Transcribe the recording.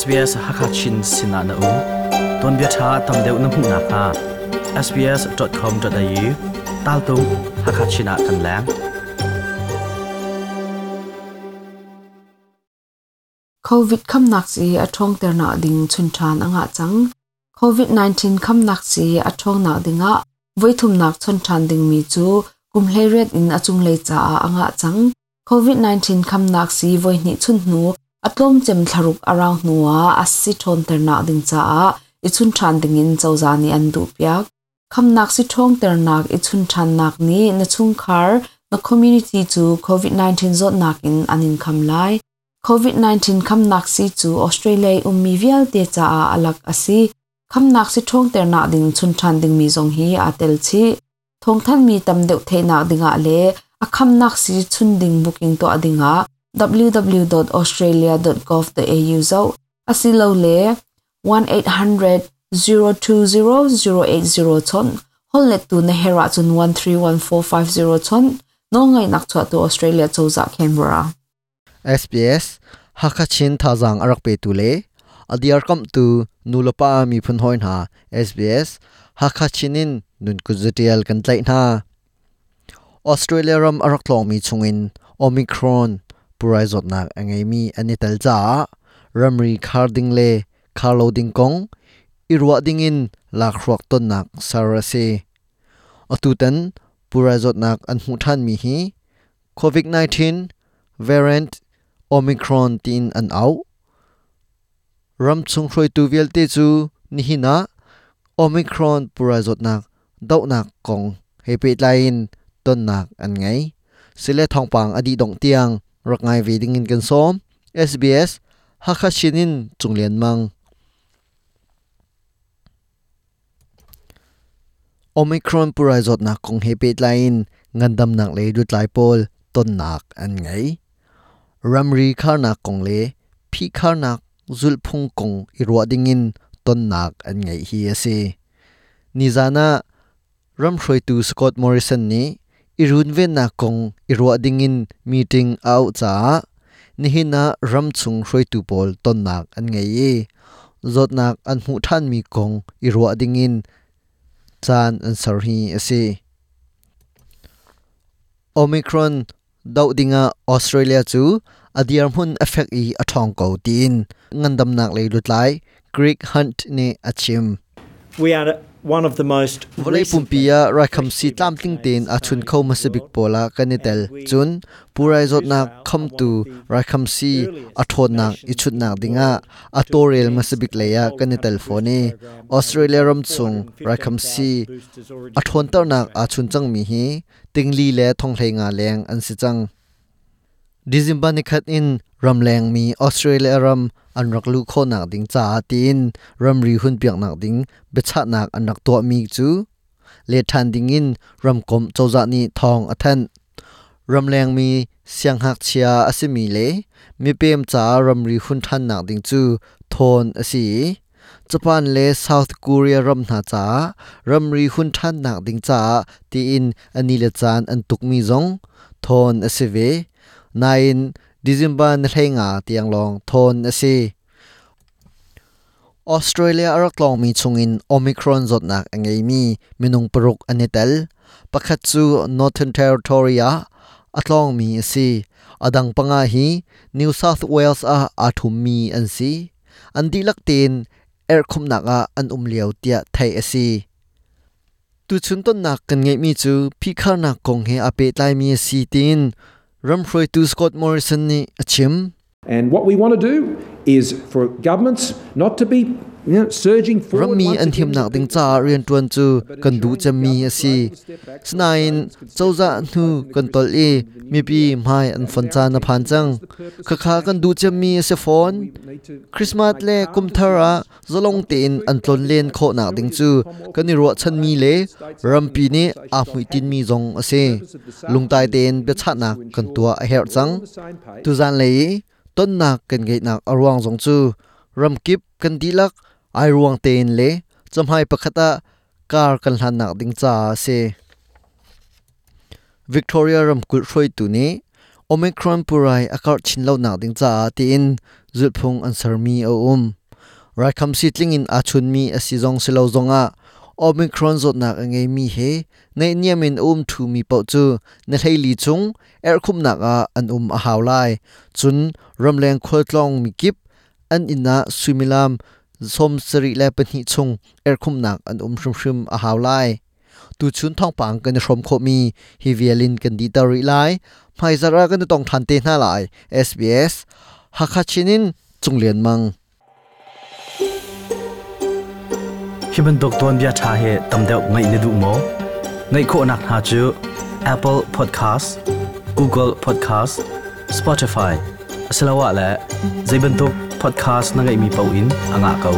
SBS Hakachin Sinana U. Ton bia tha tam deuh na hmu kha sbs.com.au tal tu Hakachina kan lang. COVID kham nak si a thong ter na ding chun than anga chang. COVID 19 kham nak si a thong na dinga voi thum nak chun than ding mi chu. Kum hle ret in achung le cha anga chang. COVID 19 kham nak si voi ni chun nu. atlom chem tharuk around nuwa asi thon terna ding cha a. Ichun than ding in chawza ni an du pya kham nak si thong ternak ichun than nak ni na chung khar na community chu covid 19 zot nak in anin kham lai. Covid 19 kham nak si chu australia ummi vial te cha a alak asi. Kham nak si thong terna ding chun than ding mi zong hi atel chi. Thong than mi tam deuh the na dinga le. A kham nak si chun ding booking to adinga www.australia.gov.au zo asilo le 1800 020 080 hol let tu na hera chun 131450 ton no ngai nak chwa tu Australia choza Canberra. SBS hakachin thazang arak pe tu le adiar kam tu nulopa mi phun hoin ha. SBS hakachinin nun kuzutial kan tlai na. Australia ram arak long mi chungin Omicron purai zot nak angai mi ani tel cha ramri kharding le kharloading kong, irwa dingin lak ruak ton nak sarase atutan purai zot nak, an hu than mi hi, covid 19 variant omicron tin an au, ram chung hroi tu vel te chu, ni hina omicron purai zot nak, dau nak kong hepe lain ton nak an ngai, sile thong pang, adi dong tiang rak ngai ve ding in kan som sbs hakha chinin chunglen mang omicron pura zot nak kong he lain ngandam nak le rut lai pol, ton nak an ngai ramri kharna kongle phi kharna zulphung kong irwa dingin ton nak an ngai hi ase nizana ram hroi tu scott morrison ni irun ve na kong irwa dingin meeting au cha nihina ram chung hroi tu pol ton nak an ngei ye zot nak an mu than mi kong irwa dingin chan an sarhi ase omicron dau dinga australia chu adiar mun effect i athong ko tin. Ngandam nak le lutlai greek hunt ne achim we are one of the most volei pumpia rakham si tlam ting ten a chun kho masabik pola kanitel chun purai zot na kham tu rakham si a thon na i chut na dinga a torel masabik leya kanitel phone australia ram chung rakham si a thon tar na a chun chang mi hi tingli le thong nga leng an si chang December ni khat in ramleng mi Australia ram anrak lu kho nak ding cha tin ram ri hun piak nak ding becha nak anak to mi chu le than ding in ram kom chawza ni thong athan ramleng mi siang hak chia asimi le mi pem cha ram ri hun than nak ding chu thon asi Japan le South Korea ram na cha ram ri hun than nak ding cha ti in ani le chan an tuk mi zong thon asive nain December na thenga tiang long thon ase Australia arak long mi chungin Omicron zot nak angai mi minung paruk anitel pakhat chu Northern Territory a atlong mi ase adang panga hi New South Wales a athum mi an si an dilak tin er khum naka an umliau tia thai ase tu chun ton nak kan ngai mi chu phi khar nak kong he ape tlai mi si tin Ramfroy to Scott Morrison ni achim. And what we want to do is for governments not to be Rami an thim nak ding cha rian tuan chu kan du cham mi asi. Snain chauza nu kan tol e mi pi mai an fon cha na phan chang. Kha kha kan du cham mi se phone. Christmas le kum thara zolong tin an tlon len kho nak ding chu kan ni ro chan mi le ram pi ni a hui tin mi zong ase. Lungtai ten be cha nak kan tua a her chang. Tu zan le ton nak kan ge nak arwang zong chu ram kip kan dilak ai ruang ten le chamhai pakhata kar kan hlan nak ding cha se Victoria ram kul roi tu ni, Omicron purai akar chin lo nak ding cha ti in zulphung answer mi o um. Rakham si tling in achun mi asizong silo zonga omicron zot nak ange mi he, nei niamin um thu mi pau chu na thaili chung er khum nak a an um a hawlai chun ramleng kholtlong mi kip, an ina sumilam som sari le pani chung er khum nak an um shrum shrum a hawlai tu chun thong pang kan shrom kho mi hi vialin kan di tari lai mai zara kan tong than te na lai sbs hakachinin chunglen mang hi ban dok ton bia tha he tam deuh ngai ne du mo ngai kho nak ha chu apple podcast google podcast spotify asalawa la zaiban tok podcast na ngay mi pauin anga kau.